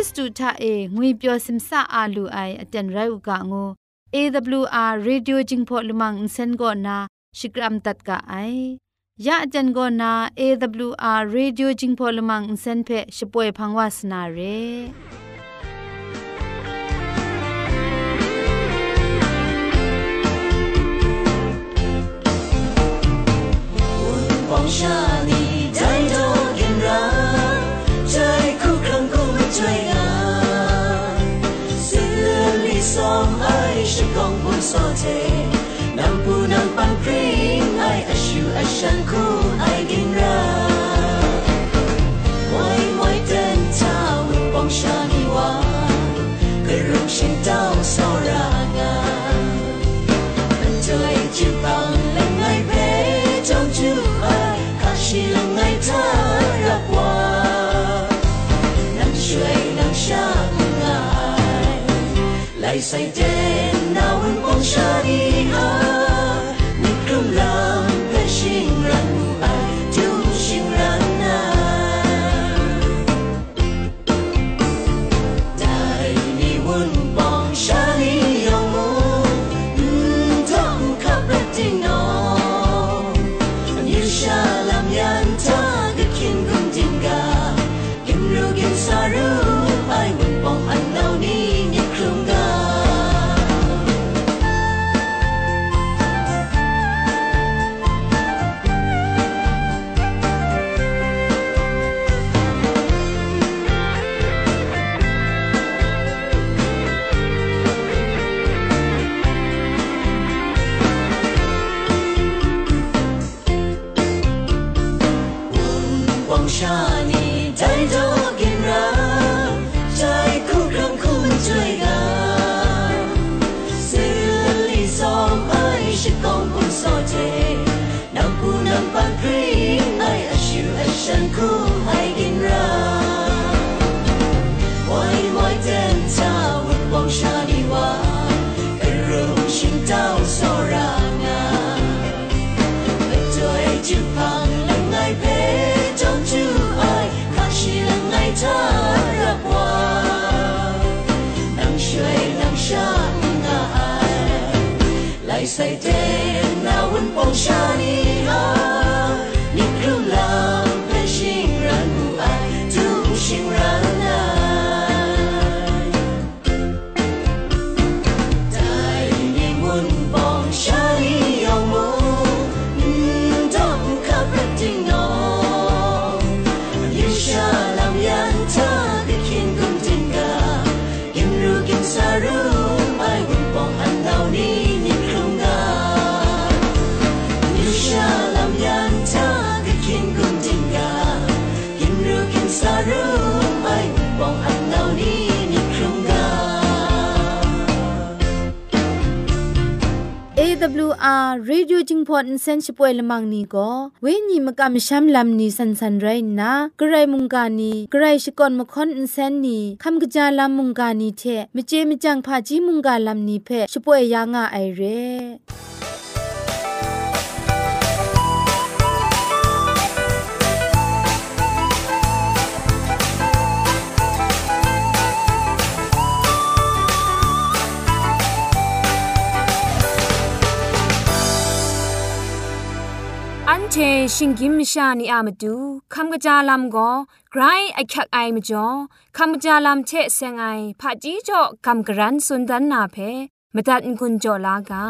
ริสตูทาเองวยเปียวซิมซาอาลูไออเจนไรอุกะงู AWR Radio Jingpho Lumang Insen go na Shikram tat ka ai ya ajan go na AWR Radio Jingpho Lumang Insen phe shpoe phangwa sna re exalted. 世間哪會冇差異啊？day, and now in Bonshani. Oh. AWR Radio Jingpot Insensipoy lamang ni go we ni makam sham lam ni san san rai na grai mungka ni grai shikon makon insen ni kham gja lam mungka ni the Meje Mejang pha ji mungka lam ni phe shipoy ya nga ai re เชชิงกิมชานีอามาดูคำกระจาลำก็ไกรไอคักไอมาจ่อคำกระจาลำเชเซงไอผาจีจ่อคำกระรันสุนดันนาเพมตัดกุญจ่อลากา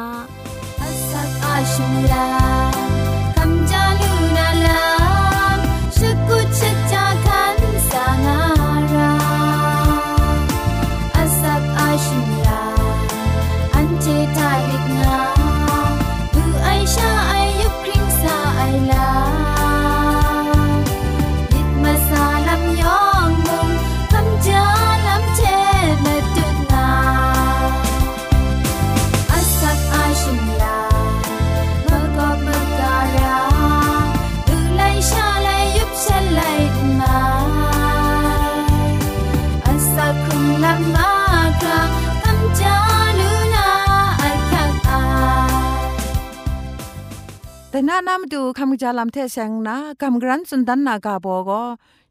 นานามดูคำจาลำเทเซงนะคำกรันสุนดันนากาโบก็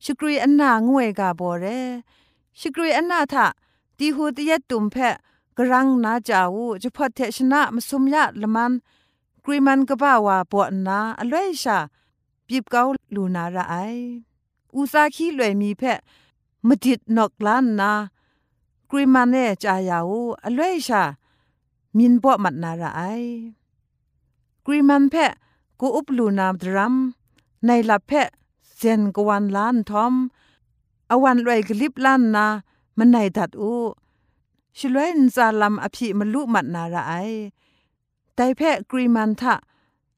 ชกรีอันนางวยกาโบเรชกรีอันนาทะตีหูตยตุมเพะกรังนาจาวูจะพอเทชนะมสุมยะละมันกรีมันกบ้าวาปวนาอลวยชาปีบเกาลูนาระไออุซาคีลวยมีเพะมดิดนอกลานนากรีมันเนจายาวูอลวยชามินปอมัดนาระไอกรีมันเพะ กูอุปลูนามดรัมในลับเพะเซนกวันล้านทอมอวันรวยกลิบล้านนามันในดัดอูชลวยนซาลัมอภิมลุมัดนาระไอแต่เพะกรีมันทะ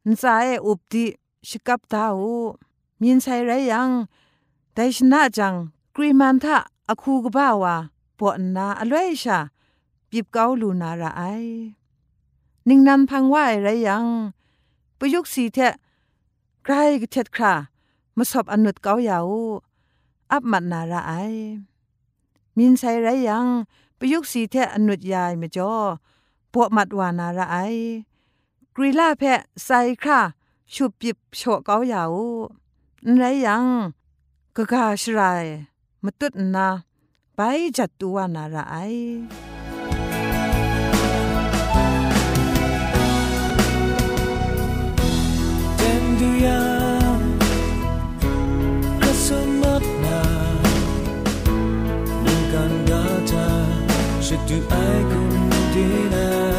นซาเออุบดิชกับตาอูมีนไซไรยังแต่ชนะจังกรีมันทะอคูกบ้าวาปวนาอลวยชาปีบเกาลูนาระไอ นิ่งนันพังว่าไรยัง ประยุกสีเทะใครก็เท็ดครามาสอบอนุดเกาเหยาอับมัดนาระไอมินใส่ไรยังประยุกสีเทะอนุดยายมจ่อปวมัดวานาระไอกรีลาเพะใส่คราชุบปิบโฉเกาเหยาไรยังกะกาชรายมาตุดนาไปจัดตัวนาระไอ J'ai dû deny.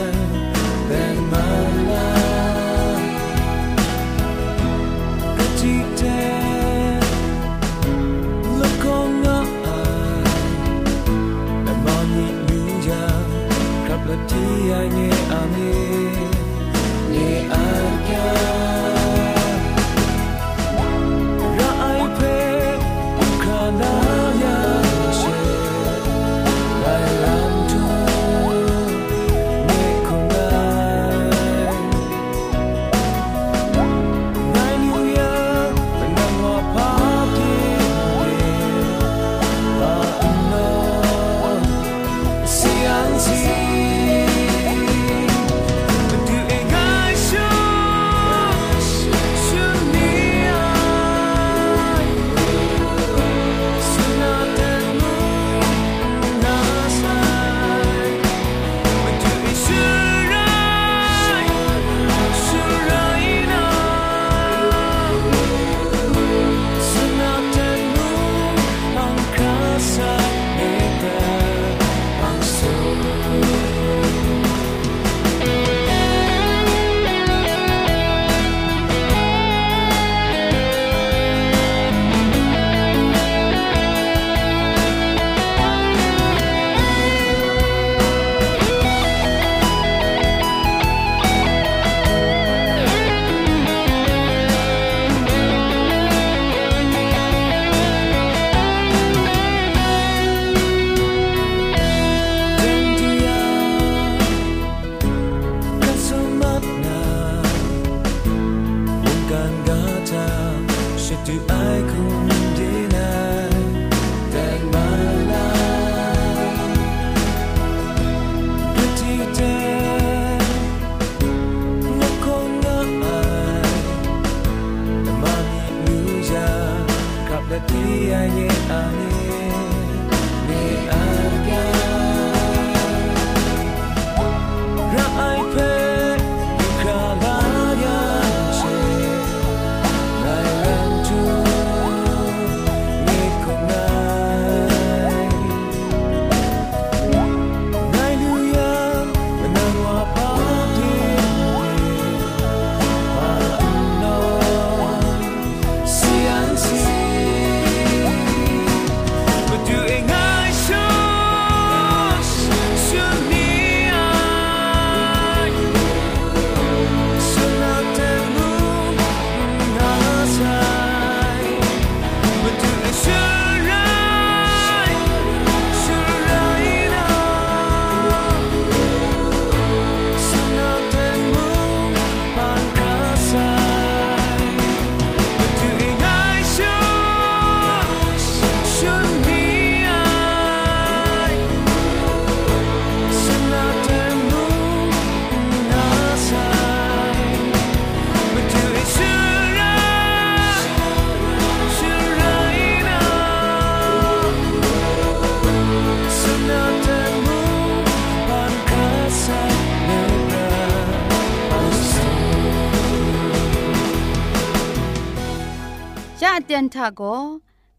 ทาโก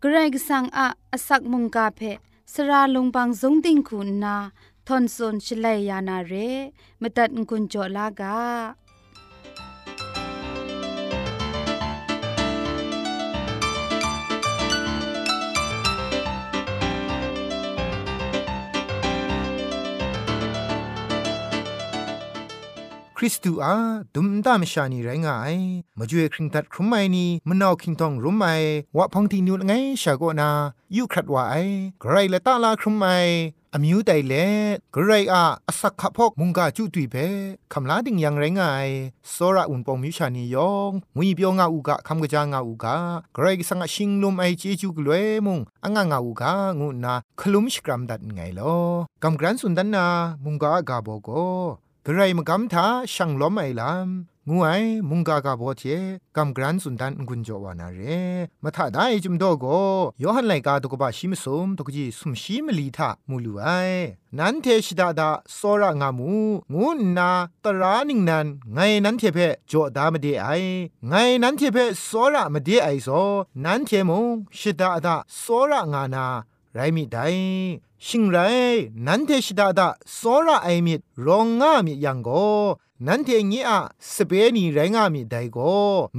เกรกสังอะอสักมุงกาเพสระลงบางสงติงคุณนาทอนซนชลัยยานาเรมตัดกุญจลากา ริสตูอาดุมตามชานีไรงายมาจ่วยคริงตัดครุมไมนีมนาวคิงทองรุมไมวะพังทินิวไงชาโกนายูครัดวาไอไกรละตาลาครุมไมอมิวไดเลกรายอาอสักขะพกมุงกาจุตุยเพคำลาดิงยังไรงายโซระอุนปองมิชานียองงุยเปียวงาอูกะคำกะจางาอูกะกรายสังะชิงลมไอเจจูก กรมดัดไงลอกำกรันสุนดันนามุงกากาโบโกกระไรมกำทาช่างล้อมไอลามงูไอมุงกากาบอเทกำกรันสุนดันกุญจวานาเรมาถ้าได้จุมดโกยอหันไลกาตุกบะชิมสมตุกจีสุมชิมลีทามูลูไอนันเทชิดาดาโซระงามูงูนาตรานิงนันไงนันเทเพจอดามเดไอไงนันเทเพโซระมเดไอโซนันเทมงชิดาดาโซระงานาไรมิได ชิงไรนันเทชิดาดาโซระไอมิดรองงามิยังโกนันเทงี้อะสเปนีไรงามิไดโก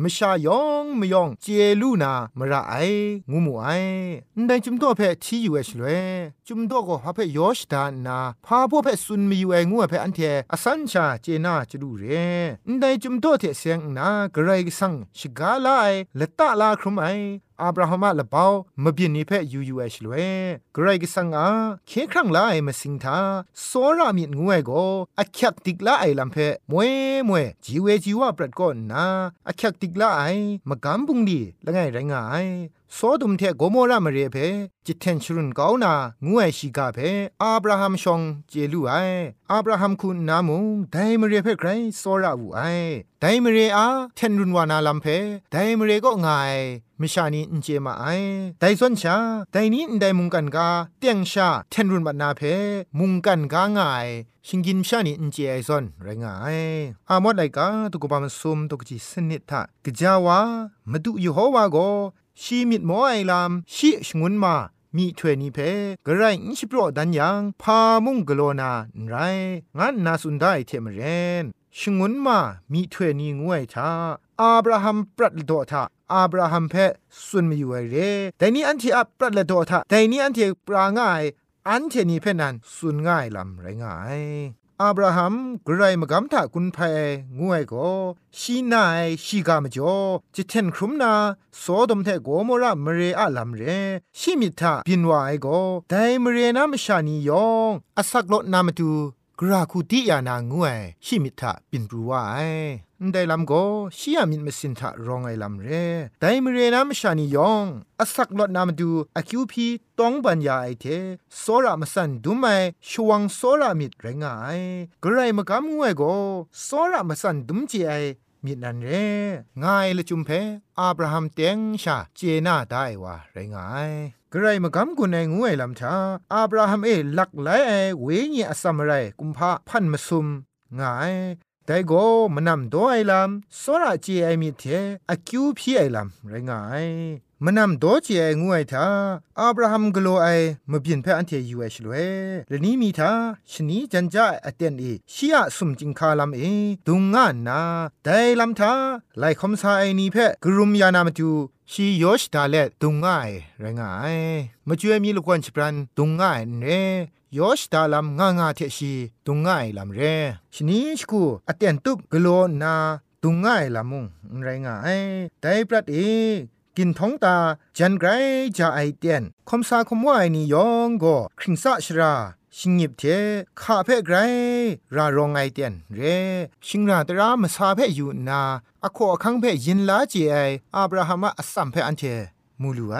มชายองมยองเจลูนามระไองูมูไอได้จุมโตเพทีอยู่เอชเลยจุมโตก็ฮาเพยอชดานาพาพวเพซุนมีอยู่เองูเพอันเทอสัญชาเจนาจะดูเรได้จุมโตเทเสียงนากระไรสังชิกาลาไอละตะลาครุมไอ อับราฮัมละเปามบินนิเพยูยูเอชลเวกรกสังอาเคครั้งลาไอมาสิงทาโซรามิดงวยโกอักยักติกลาไอลำเพมวยมวยจีเวจีวาปรดก่อนนาอักยักติกลาไอมากำบุงดีละไงไรงาย โซดุมเทโกโมรามเรเพจิตเทนชรุนกาวนางูไอชิกาเพอับราฮัมชองเจลูไออับราฮัมคุณนามุงไดมเรเพไกรโซราอูไอไดมเรอาเทนรุนวานาลัมเพไดมเรก็งายมิชานีอินเจมาไอไดซอนชาไดนี้ไดมุงกันกาเตียงชาเทนรุนบัดนาเพมุงกันกางายชิงกินชานีอินเจไอซอนไรงายอามอดไลกาตุกบามซุมตุกจิสนิทะกจาวามดูยูโฮวาโก ชีมิดหมอไอลามชีชงุนมามีถวยนี้เพกระไรอิชิโปรดันยังพามุงกโลนาไรงั้นนาสุนได้เทมเรนชงุนมามีถวยนี้งวยทาอับราฮัมปรัดโดทาอับราฮัมเพสุนมีอยู่ไอเรแต่นี้อันที่อับปรัดละโดทาแต่นี้อันที่ปราง่ายอันเทนีเพนันสุนง่ายลำไรง่าย อับราฮัมกรายมกำถากุนเพงวยก็ชีนายชีกามจ่อจิเทนครุมนาโสดมเทโกมระมเรอะลัมเรชิมิทาบินวายก็ไดมเรนามชานียองอสักลดนามตู กราคูติยานางวยชิมิทาบินปรูวายได้ลำก็ชียามินมสินทะรองไอลำเรไดมเรนามชานียองอสักลดนามดูอคิวพีต้องบัญญาไอเทโซรามสันดูไมชวงโซรามิดไรงายกรไรมากำงวยก็โซรามสันดุมจีไอมิดนันเรง่ายละจุมเพอับราฮัมเตียงชาเจน่าได้วะไรงาย กระไรมากำกุนไองวยลำชาอับราฮัมเอหลักไหลไอเวญีอสัมไรกุมภาพันมาซุมง่าย แต่โกมันนำโดไอลำสระจีไอมีเทอคิวพี่ไอลำไรงายมันนำโดจีไองวยทาอับราฮัมกโลไอมาเปลี่ยนแพอันเทยูเอชลเวเรนี้มีทาชนีจันจาอเตนเอชียสุมจิงคาลำเอดุงงานนาแต่ลำทาไลคอมซาไอนีเพกรุมยานามจูชียอชดาเลดุงง่ายไรงายมาช่วยมีลูกวันชิปรันดุงง่ายเน ยอชดาลัมง่างาเทชีดุงง่ายลำเรชนีชกูอเตนตุกกโลนาดุงง่ายลำมุงไรงายแต่ปรัดเอกินท้องตาจันไกรจะไอเตียนคมซาคมว่าไอนี่ยองก็คริงซาชราชิงหยิบเทข้าเพ่ไกรรารองไอเตียนเร ชิงราตรามาซาเพ่อยู่นาอโคอคังเพ่ยินลาเจไออับราฮัมอัสซัมเพ่อันเท มูลูไอ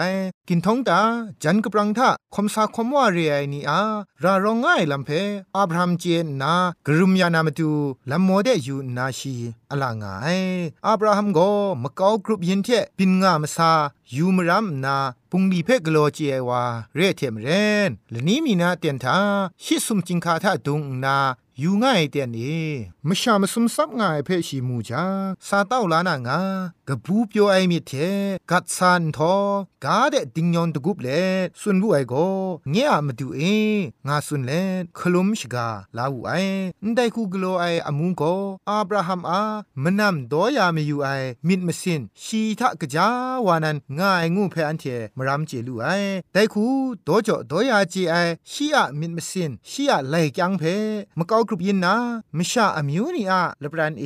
กินท้องตาจันกปรังทะคมสาคมว่าเรียนี่อารารองง่ายลำเพอับรามเจนนากรุมยานามตูลำโมเดอยู่นาชีอลางายอับราฮัมโกมะกากรุปยินเทปินงามซายูมรัมนาปุงดีเพกโลเจวาเรเทมเรนและนี้มีนาเตียนทาชิสุมจิงคาทาดุงนาอยู่ง่ายเตียนเอมชามสุมซับง่ายเพชีมูจาซาเต้าลานา งา กบูปโยไอมีเทกัดซันทอกาเดติงยองตะกุบเลสุนบุไอโกเงียมาดูเองาสุนเลคลุมชกาลาวูไอไดคูกโลไออามุโกอาบราฮัมอามนำดอยามีอยู่ไอมิดมสินชีทะกะจาวานันง่ายงูเพอันเทมรามเจลูไอไดคูดอจอดอยาจีไอชีอะมิดมสินชีอะไลกังเพมะกอกรุบยินนามิชะอมิวนีอะลบปรันเอ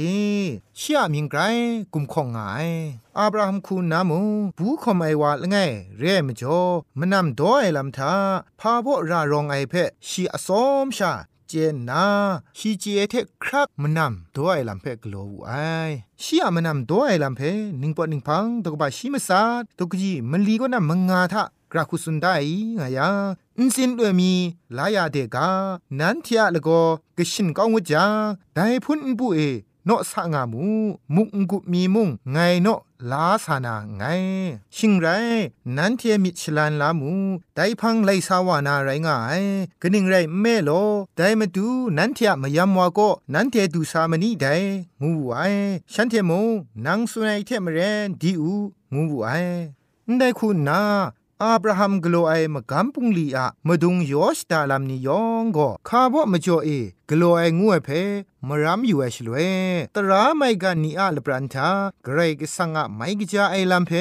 ชีอะมิงไกรกุมข่องงายอับราฮัมคูนามูบูคอมไอวาละไงเร่มจ่อมนำดอไอลำทาพาโบรารองไอเพชีอสอมชาเจนนาชีเจเทครักมนำตัวไอลำเพกโลวไอชียมนำตัวไอลำเพหนิงปอนิงพังตกบาชีมสาตกจีมันลีก็นำมงาทะกราคุสุนได้ไงยาอินสินด้วยมีลายาเดกา นันเทียละก็กชินก้องวจาได้พุนบุเอ เนาะสะงามูมุกกุมีมุงไงเนาะลาสานาไง ชิงไรนันเทียมิชลันลามูไดพังไลสาวานาไรงายกนิ่งไรแม่โลไดมาดูนันเทียมยามวาก็นันเทียดูสามนีไดงูไอฉันเทียมงนังสุนัยเทมเรนดีอูงูไอได้คุณนา อาบราฮัมกโลไอมะกัมปุงลีอะมะดุงยอชตาลัมนียองก็คาบ่มจ่อเอกโลไองูเพมรัมอยู่เอชลเวตราไมกันนีอะลปรันทาเกรกสังอะไม่กจาไอลัมเพ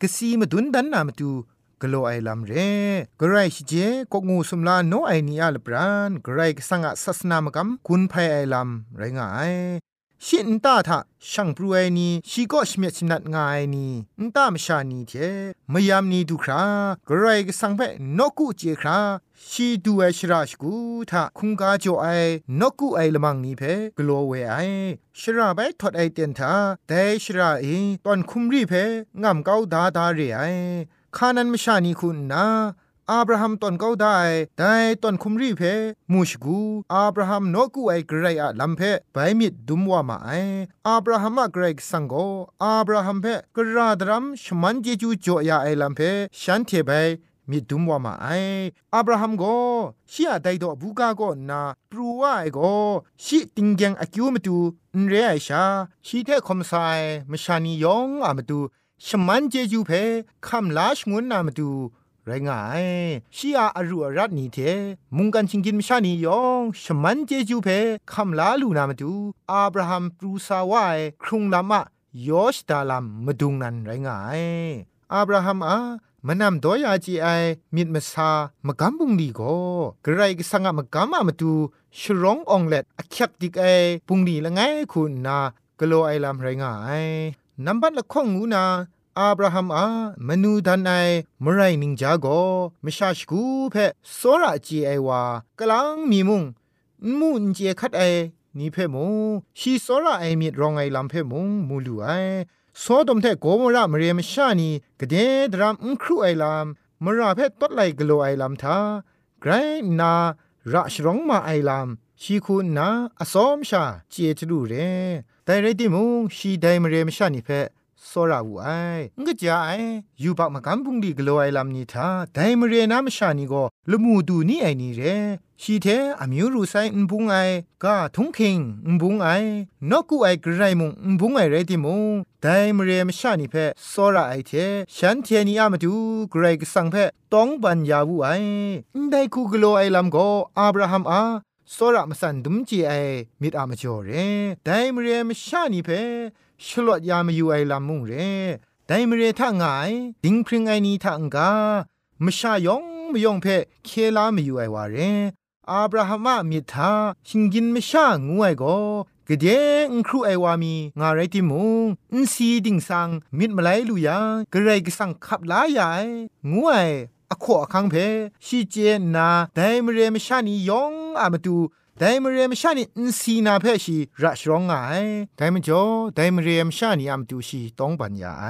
กสีมดุนดันนามตูกโลไอลัมเรกไรชเจก็งูสุมลาโนไอนีอาลปรานกไรกสังอะสัสนามกัมกุนไพไอลัมไรงาย ชินตาทะช่างปรวยนีชีก็ชเมชนัดงายนีนตามชานีเทมยามนีดูครากรายก็สังเพนกุเจคราชีดูไอชราชกูทะคุงกาโจไอนกุไอละมังนีเพกลัวเวไอชราไปทอดไอเตียนทาแต่ชราเอตอนคุมรีเพงามเกาดาดาเรไอคานันมชานีคุณนา อับราฮัมตอนเขาได้ได้ตอนคุมรีเพมูชกูอับราฮัมนกูไอเกรอะลัมเพไปมิดดุมว่ามาไออับราฮัมอะเกรกสังโกอับราฮัมเพกระดรัมชมันเจจูจ่อยาไอลัมเพฉันเทไปมิดุมว่ามาไออับราฮัมโกชียไดดอบูกาโกนาปรูว่าไอโกชีติงแกงอคิวมาตูนเรไอชาชีเทคอมไซมชานียองอามาตูชมันเจจูเพคำลาชงวนนามาตู ไรงายชีอาอรุอรัตนีเทมุงกันชิงกินมชานียองชมันเจจูเพคำลาลูนามาดูอับราฮัมปรูซาวายครุงลามะยอชตาลัมมาดุงนันไรงายอับราฮัมอามนำดอยาจีไอมิดมาซามะกัมบุงดีโกกระไรก็สังะมะกัมมาดูชร้ององเล็ดอักยักดิกไอปุงดีละไงคุณนากโลไอลำไรงายนับบัดละข้องงูนา อับราฮัมอามนูดันไอมไรนิงจาโกมชาชกูเพโซราจีไอวากลังมีมุงมุนเจคัดไอนี่เพมงชีโซราไอมีรองไอลำเพมงมูลูไอโซดมเทโกมระมเรียมชานีกเดดรามอุครูไอลำมราเพตดไลกโลไอลำทาไกรนาราชรองมาไอลำชีคุณนาอสอมชาเจตรูเรแต่เรติมุงชีไดมเรียมชานีเพ စောရဝူအိုင်ငကြအိုင်ယူဘမကန်ပုန်ဒီဂလိုအိုင်လမ်နီတာဒိုင်မရေနာမရှာနီကိုလမှုသူနီအိုင်နီရဲရှီတဲ့အမျိုးရူဆိုင်ဘုံအိုင်ကထုံခိန်ဘုံအိုင်နော့ကူအိုင်ဂရိုင်မုံဘုံအိုင်ရဲတိမုံဒိုင်မရေမရှာနီဖက်စောရအိုင်တဲ့ရှန်တီနီအမတူဂရိုင်ဆန်ဖက်တောင်းပန်ယာဝူအိုင်ဒိုင်ကူဂလိုအိုင်လမ်ကိုအာဗြဟမ်အာစောရမစန်ဒုံကြီးအိုင်မိတအမကျော်ရဲဒိုင်မရေမရှာနီဖက် ชลวดยามอยู่ไอลำมุงเร่ไดมเรท่างายดิงพริงไอนี้ท่างกามชายองมยองเพเคลามอยู่ไอวาเรอาบราฮัมมิทาชิงกินมชางูไอโกกเดงครูไอวามีงาไรติมุงอินซีดิงสังมิดมาไลลุยากระไรกสังขับลายางูไออขอคังเพชีเจนาไดมเรมชานียองอามาตู ไดมเรียมชานีอินซีนาเพชีรัชร้องไงไดมจ่อไดมเรียมชานีอัมตูชีต้องปัญญาไอ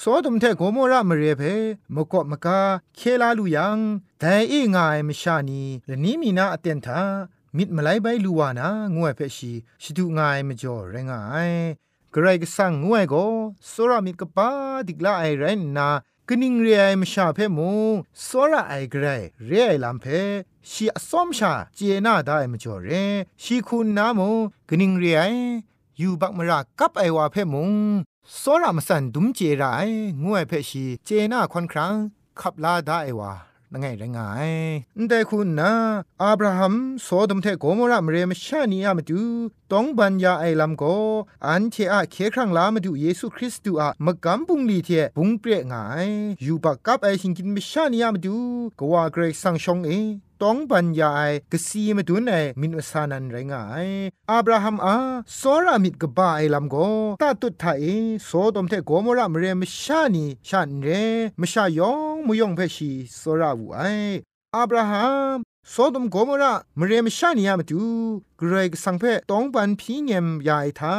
สอดมเทโกโมระมเรียเพมกอมกาเคลาลูยังไดเองายมชานีและนี้มีนาอเตนทามิดมาไลใบลูวานะงวยเพชีชิดูงายมจ่อแรงไงกระไรก็สั่งงวยก็สรามิดกปาดิกลาไอไรนา กนิงเรียมชาเพมูสระไอเกรเรียลำเพชีอสอมชาเจนาได้มจ่อเรชีคุณนามูกนิงเรียอยู่บักมรากับไอวาเพมุงสรามสันดุมเจไรายงวยเพชีเจน่าควันครั้งขับลาได้วานังไงไรงไงแต่คุณนะอับราฮัมโซดมเทโกมรามเรมชานีอามาดู ต้องบัญญาไอลำโกอันเทอะเคครั้งลามาดูเยซูคริสต์อะมกำบุงลีเทบุงเปรไงอยู่ปากกับไอชิงกินมชานีอามาดูก็ว่าเกรกสังชงเอต้องบรรยายกสีมาดูในมินวสานันไรงายอับราฮัมอาสอรามิดกบ้าไอลำโกตาตุดไทยโซดมเทโกมรามเรมชานีชันเรมชายองมุยองเพชีสอราวูไออับราฮัม โซดมโกมระมเรมชานียามตูเกรกสังเพต้องบันพีเงมยายทา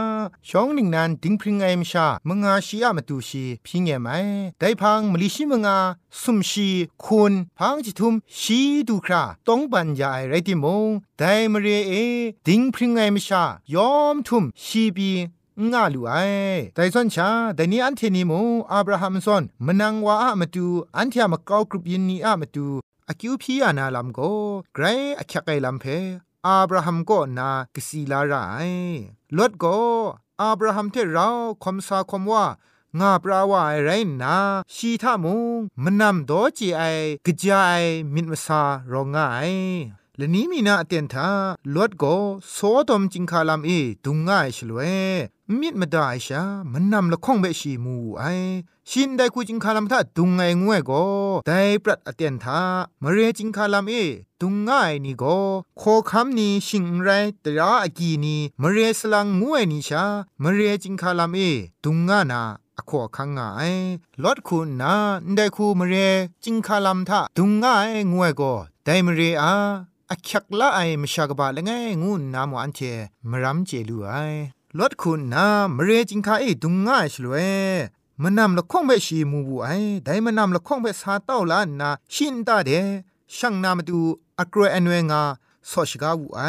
ช่องหนึ่งนั้นดิงพริงไอมชามงาชียามตูชีพีเงมไอได้พังมลิชิมงาสุมชีคุณพังจิทุมชีดูคราต้องบันยายไรติมงได้มเรเอดิงพริงไอมชายอมทุมชีบีงาลูไอแต่ส่วนชาแต่นี้อันเทนีโมอับราฮัมซอนมนังวาอะมาตูอันเทียมเกากรุบยินนีอะมาตู อากิวพียานาลัมโกไกรอคักไกลัมเพอับราฮัมก็นากสีลาไรลดก็อับราฮัมเทเราคมสาคมว่างาปราวาไรนาชีทามุงมนำโดจีไอกจายมินมสารองไง ละนี้มีนาเตียนทาลวดโกโซดมจิงคาลามเอดุงง่ายฉลวยมิดมาได้ชามันนำละข้องเบชีมูไอชินได้คูจิงคาลามทาดุงไงงวยโกได้ปรัดเตียนทามาเรจิงคาลามเอดุงง่ายนี่โกโคคำนี้ชิงไรตราอากีนีมาเรสลังงวยนี่ชามาเรจิงคาลามเอดุงง่านาอขอคังงายลดคุณนาได้คูมเรจิงคาลัมทะดุงง่ายงวยโกได้มเรอา อคักละไอมชากบะละไงงูนามอันเทมรัมเจลูไอลดคุณนามเรจิงคาเอดุงง่ายชลเวมันนำละข้องเบชีมูบูไอได้มันนำละข้องเบสาเต้าลานนาชินตาเดช่างนามาดูอักรวยอันเวงาสอชกาวูไอ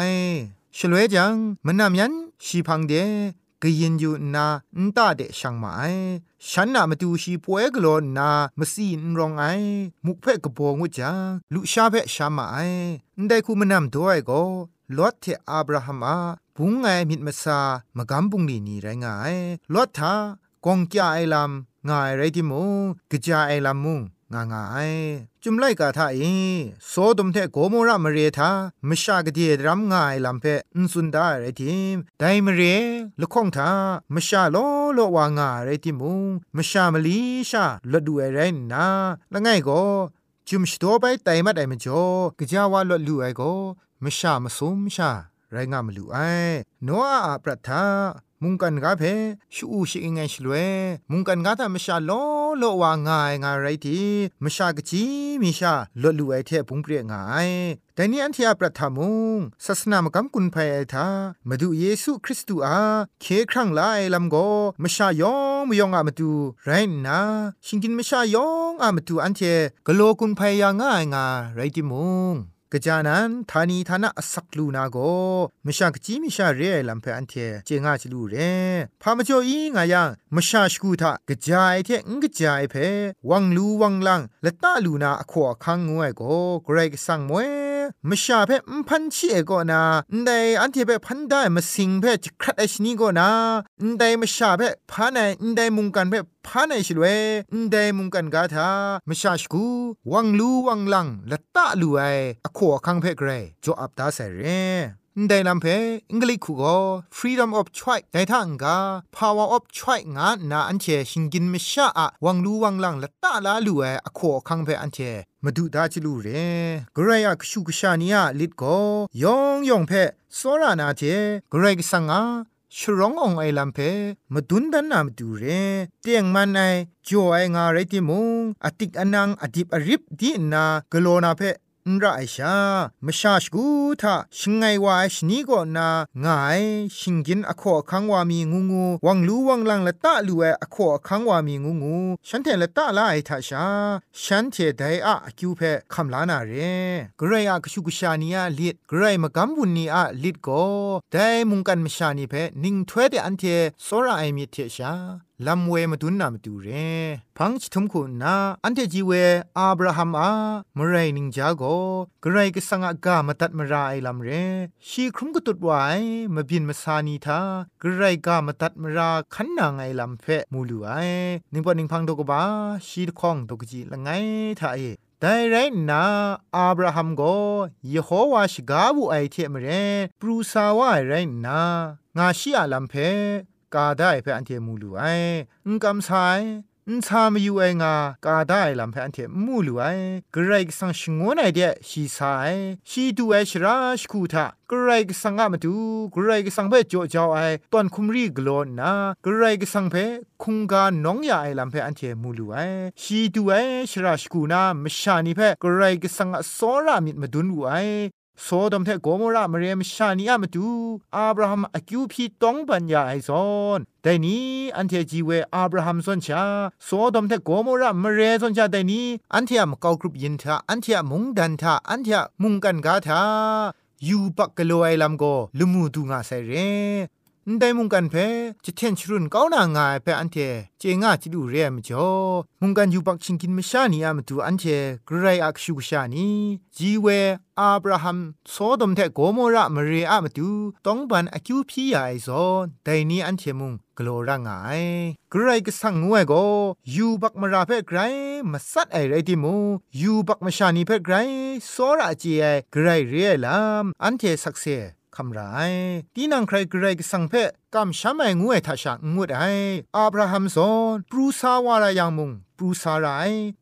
ชลเวจังมันนำยันชีพังเดกยินอยู่นาอันตาเดช่างมาไอ ฉันน่ะมาดูชีป่วยกลอนนามาซีนรองไอมุกเพ่กบงวจังลุชาเพ่ชามาไอได้คูมานำด้วยก็ลอดเทอับราฮัมอาบุงไงมิดมาซามากำบุงนีนี่ไรงายลอดทากองจาไอลำงายไรที่มุงกะจาไอลำมุง งางายจุมไลกาทาเอโซดมเทโกโมระมเรทามชากะเดียดรัมงายลำเพอุนสุนดาไรทิมไดมเรละข้องทามชาโลโลวางาไรทิมุงมชามลีชาละดูไอไรนาละไงก็จุมชโตไปไตมัดไอมจ่อกะจาวาลลูไอก็มชามสุมชาไรงามลูไอโนอาปรัทธามุงกันกาเพชูชิงไงชลเวมุงกันกาทามชาโล โลวางายงายไรทีมชากจีมิชาลดลูไอเทพุงเปรียงายแต่นี้อันที่อาประทามุงศาสนามกำกุนภัยไอทามาดูเยซูคริสต์อาเคครั้งลายลำโกมชายองมยองอามาดูไรนะชิงกินมชายองอามาดูอันเทกโลกุนภัยยางายงาไรติมุง กจานันทานีทานะสักลูนาโกมชากจีมิชาเรลัมเพอันเทเจงาจลูเรพามจ่ออีงายังมชาชกูทากจายเทงกจายเพวังลูวังลังละตาลูนาอขอคังงวยโกเกรกสังมวย มชาเพมพันชีเอโกนาไดอันที่เปพันได้มาสิงเพจครัดไอชนีโกนาไดมชาเพพานันไดมุงกันเพพานัยชลเวไดมุงกันกาถามชาชกูวังลูวังลังละตาลูไออขวคังเพเกรจออับดาเสเร ได้ลำเพอังกฤษคูก็ freedom of choice ได้ทั้งกา power of choice งานนาอันเชชิงกินไม่ชาอะวังรู้วังลังละตาลาลูเออขอคังเพอันเชมาดูดาจิลูเรกรายกชูกชานียลิดก็ยองยองเพสอรานาเจกรายกสังอาชร้ององไอลำเพมาดุนดันนามดูเรเตียงมันไอจ่อไองาไรติมงอติกอนังอดิบอริบดีนากโลนาเพ นไรชามชาชกูทาชิงไงวาชนีก็นางายชิงกินอขอคังวามีงูงูวังลูวังลังละตะลูเออขอคังวามีงูงูฉันเทละตะลาไอทาชาฉันเทไดอะคิวเพคำลานาเรกรายกชุกชานียลิดกรายมกำบุนีอะลิดโกไดมุงกันมชานีเพนิงถ้วยเดอันเทโซราไอมีเทชาลำเวมาดุนนามาดูเรพังชิทุมคุณนาอันเทจีเวอับราฮัมอามไรนิงจาโกกระไรกสังอากามาตัดมาราไอลำเรชีครุมก็ตุดไว้มาบินมาซานีทากรไรกามาตัดมาราขันนางไอลำเพมูลูไอนิงปอนิงพังดกบาชีดคองดกจีละไงทาเอแต่ไรนาอับราฮัมโกยโฮวาชกาบุไอเทมเรปรูซาวาไรนางาชิอาลัมเพ กาได้เพออันเทมูลูไออุงกำไซอุนชามยูเองากาได้ลำเพออันเทมูลูไอกรกสังชงวนไอเดียชีไซชีดูไอชราชกูทากรกสังกามาดูกรกสังเพจโจจาวไอตอนคุมรีกลอนนะกรกสังเพคุงกาหนองยาไอลำเพออันเทมูลูไอชีดูไอชราชคูนามชานีเพ่กรกสังอสอรามิดมาดุนไอ โซดมเทโกโมรามเรมชานีอามาดูอับราฮัมอคิวพีต้องปัญญาไอซอนแต่นี้อันเทจีเวอับราฮัมส่วนชาโซดมเทโกโมรามเรส่วนชาแต่นี้อันเทียมกอกรุบยินทาอันเทียมุงดันทาอันเทียมุงกันกาทายูปักกะโลไอลัมโกลุมูดูงาไซเร นไดมุงกันเพจะเทียนชรุนก้าวหน้าง่ายเพอันเทเจง่าจิดูเรียมจ่อมุงกันอยู่ปักชิงกินไม่ชานี่อามตูอันเทกรไรอักชุกชานีจีเวอาบราฮัมซอดมแทโกโมระมเรอามตูต้องบันอคิวพี่ใหญ่ซอไดนี้อันเทมุงกลัวร่างไงกรไรก็สั่งงวยก็ยู่บักมาราเพกไรมาสัตไอไรที่มูอยู่บักมาชานี่เพกไรซอระจีไอกรไรเรียลามอันเทสักเส คำไรตีนังใครเกรกสังเพ กำช้ำไองวยทัชงวดไออับราฮัมสอนปรูซาวารายังมุงปรูซาไร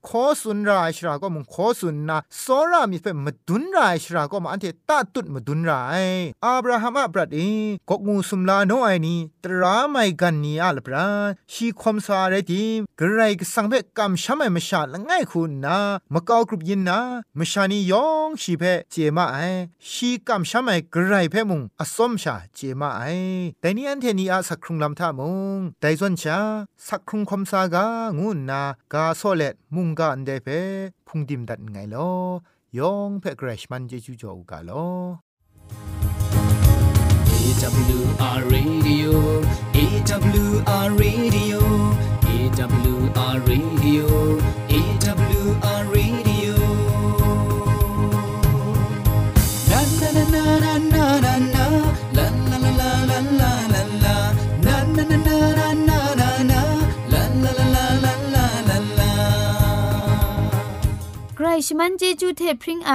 ขอสุนรายชราก็มุงขอสุนนะสอรามีเฟมดุนรายชราก็มาอันเทตาตุดมดุนรายอับราฮัมอับรัดเอกกงูสุมลาโนไอนี่ตราไม่กันนี่อัลปราชีความสาเรติกระไรก็สังเพกำช้ำไอมชาละง่ายคุณนะมะกากรุบยินนะมชานียองชีเพเจมาไอชีกำช้ำไอกระไรเพมุงอสมชาเจมาไอแต่นี่อันเทนีอาสักครุงลำท่ามงแต่ส่วนชาสักครุงคมสากางุนนากาโซเลตมุงกาอันเดเพพุงดิมดัดไงลอยองเพกรชมันเจจูจอกาลอ AWR Radio AWR Radio AWR Radio AWR Radio มันเจจูเทพริงไอ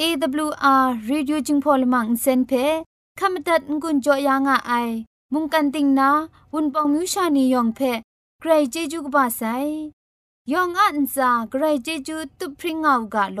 AWR Radio จึงพอลมังเซนเพขามตัดงุนจอยางอไอ มุงกันติงนาวุนปองมิวชานียองเพใครเจจูกบาไซยองอันซาใครเจจูตุพริงเอากาโล